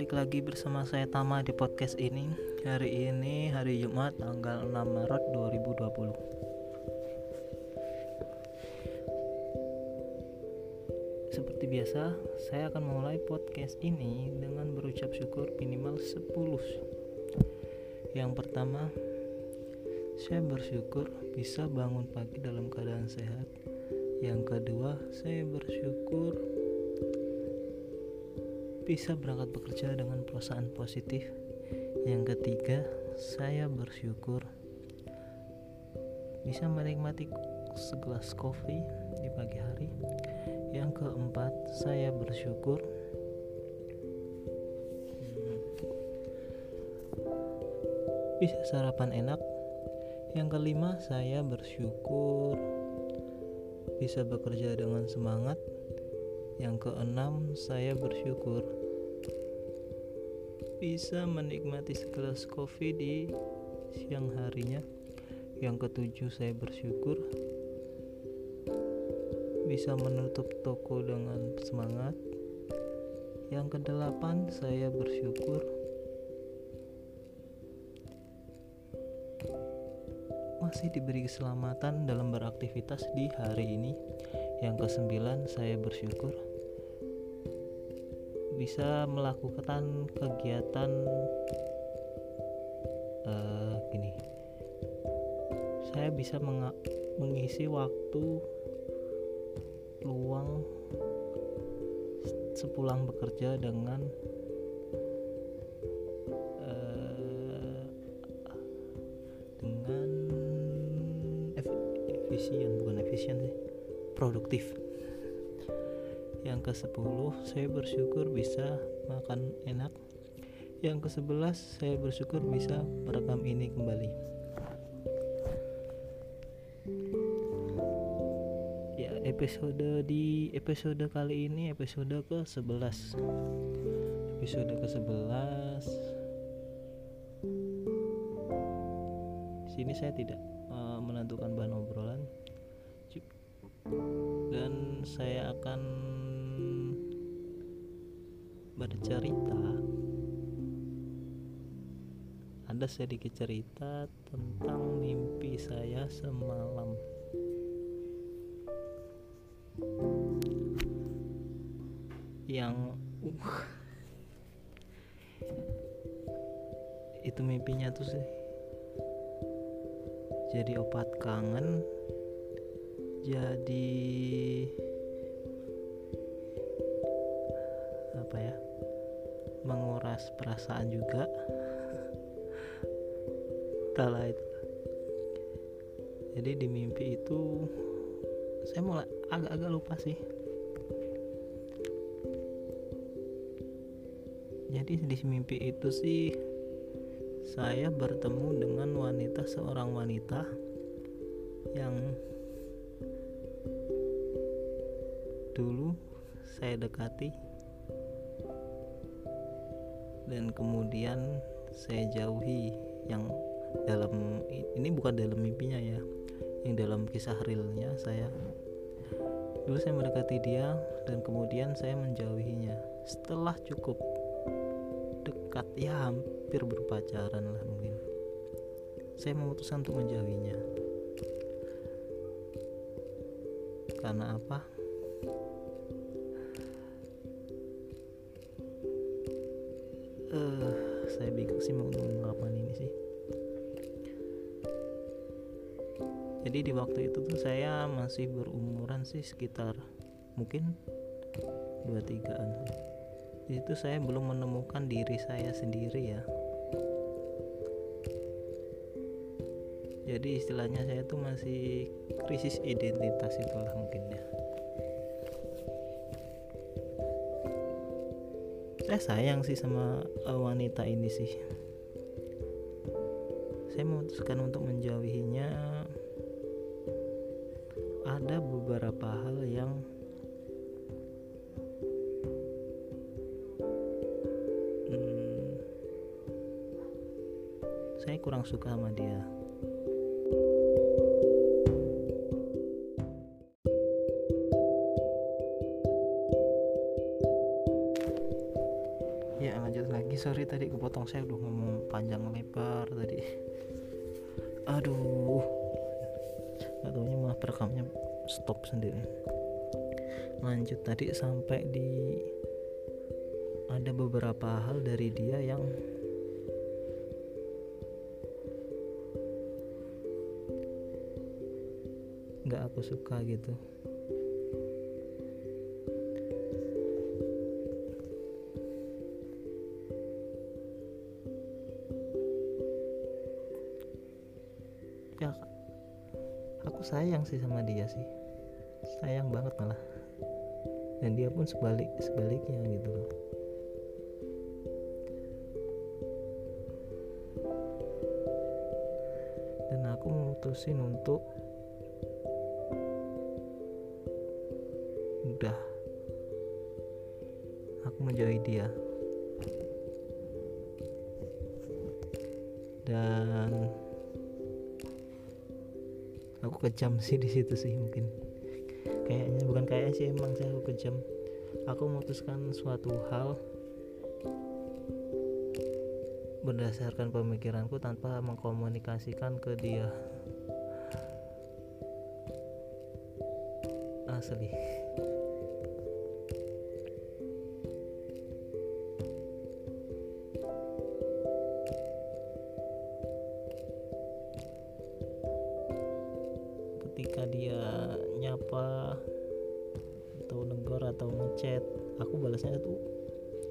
balik lagi bersama saya Tama di podcast ini. Hari ini hari Jumat tanggal 6 Maret 2020 Seperti biasa, saya akan memulai podcast ini dengan berucap syukur minimal 10 Yang pertama, saya bersyukur bisa bangun pagi dalam keadaan sehat. Yang kedua, saya bersyukur bisa berangkat bekerja dengan perasaan positif. Yang ketiga, saya bersyukur bisa menikmati segelas kopi di pagi hari. Yang keempat, saya bersyukur bisa sarapan enak. Yang kelima, saya bersyukur bisa bekerja dengan semangat. Yang keenam, saya bersyukur bisa menikmati segelas kopi di siang harinya. Yang ketujuh, saya bersyukur bisa menutup toko dengan semangat. Yang kedelapan, saya bersyukur masih diberi keselamatan dalam beraktivitas di hari ini. Yang kesembilan, saya bersyukur bisa melakukan kegiatan uh, gini. Saya bisa mengisi waktu luang sepulang bekerja dengan uh, dengan efisien bukan efisien sih produktif yang ke-10 saya bersyukur bisa makan enak. Yang ke-11 saya bersyukur bisa merekam ini kembali. Ya episode di episode kali ini episode ke-11 episode ke-11 sini saya tidak uh, menentukan bahan obrolan. Dan saya akan bercerita ada sedikit cerita tentang mimpi saya semalam. Yang uh, itu mimpinya tuh sih. Jadi obat kangen jadi apa ya menguras perasaan juga. Entahlah itu. Jadi di mimpi itu saya mulai agak-agak lupa sih. Jadi di mimpi itu sih saya bertemu dengan wanita seorang wanita yang dulu saya dekati dan kemudian saya jauhi yang dalam ini bukan dalam mimpinya ya yang dalam kisah realnya saya. Dulu saya mendekati dia dan kemudian saya menjauhinya. Setelah cukup dekat ya hampir berpacaran lah mungkin. Saya memutuskan untuk menjauhinya. Karena apa uh, saya bingung sih mau mengungkapkan ini sih. Jadi di waktu itu tuh saya masih berumuran sih sekitar mungkin 23an itu saya belum menemukan diri saya sendiri ya. Jadi istilahnya saya tuh masih krisis identitas itulah mungkin ya saya sayang sih sama uh, wanita ini sih. Saya memutuskan untuk menjauhinya. Ada beberapa hal yang hmm, saya kurang suka sama dia tadi kepotong saya udah ngomong panjang lebar tadi. Aduh. Nggak tahunya malah perekamnya stop sendiri. Lanjut tadi sampai di ada beberapa hal dari dia yang nggak aku suka gitu sayang sih sama dia sih. Sayang banget malah. Dan dia pun sebalik sebaliknya gitu loh. Dan aku memutusin untuk udah. Aku menjauhi dia. Dan aku kejam sih di situ sih mungkin. Kayaknya bukan kayaknya sih emang sih aku kejam. Aku memutuskan suatu hal berdasarkan pemikiranku tanpa mengkomunikasikan ke dia. Asli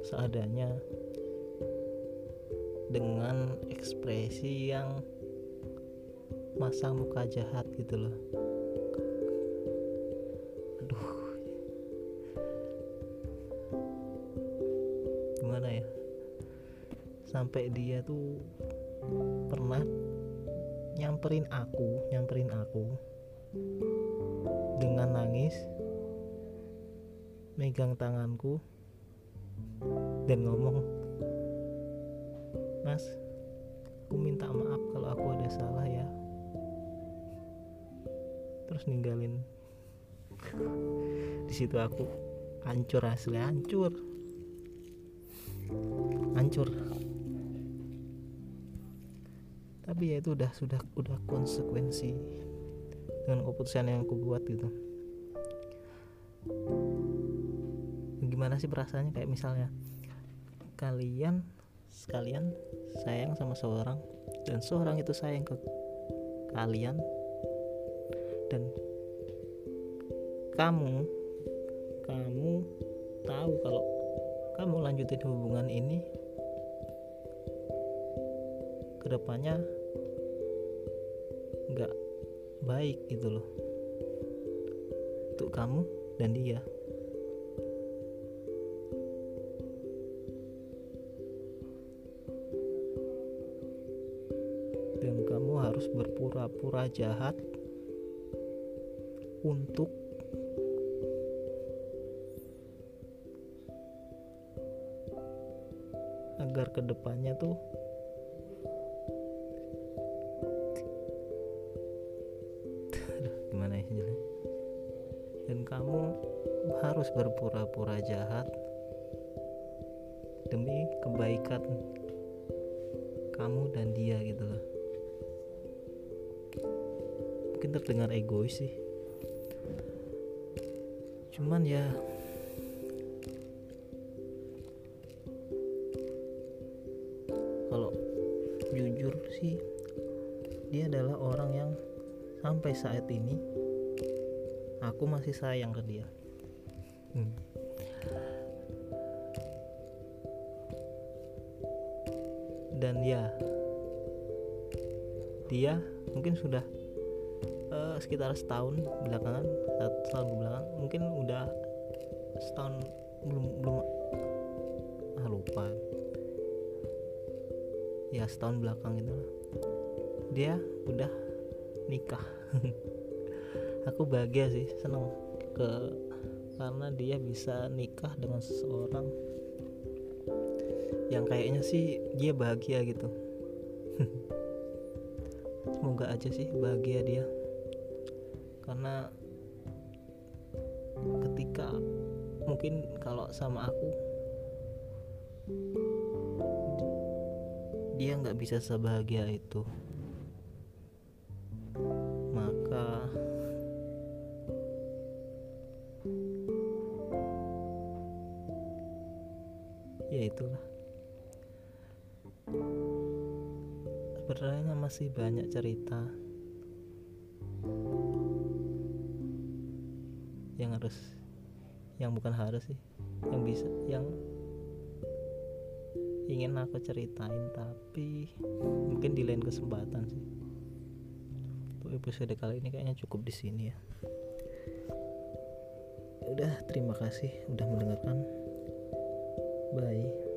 seadanya dengan ekspresi yang masang muka jahat gitu loh. Aduh. Gimana ya? Sampai dia tuh pernah nyamperin aku nyamperin aku dengan nangis megang tanganku dan ngomong mas aku minta maaf kalau aku ada salah ya. Terus ninggalin. Di situ aku hancur asli hancur. Hancur. Tapi ya itu udah sudah udah konsekuensi dengan keputusan yang aku buat gitu gimana sih perasaannya? Kayak misalnya kalian sekalian sayang sama seorang dan seorang itu sayang ke kalian dan kamu kamu tahu kalau kamu lanjutin hubungan ini ke depannya nggak baik gitu loh untuk kamu dan dia berpura-pura jahat untuk agar ke depannya tuh gimana ya dan kamu harus berpura-pura jahat demi kebaikan kamu dan dia gitu loh mungkin terdengar egois sih cuman ya kalau jujur sih dia adalah orang yang sampai saat ini aku masih sayang ke dia hmm. dan ya dia mungkin sudah sekitar setahun belakangan satu tahun belakang mungkin udah setahun belum belum ah lupa. Ya setahun belakang itu. Dia udah nikah. Aku bahagia sih seneng. Ke karena dia bisa nikah dengan seseorang yang kayaknya sih dia bahagia gitu. Semoga aja sih bahagia dia karena ketika mungkin kalau sama aku dia nggak bisa sebahagia itu. Maka ya itulah. Sebenarnya masih banyak cerita harus. Yang bukan harus sih yang bisa yang ingin aku ceritain tapi mungkin di lain kesempatan sih. Untuk episode kali ini kayaknya cukup di sini ya. Udah terima kasih udah mendengarkan. Bye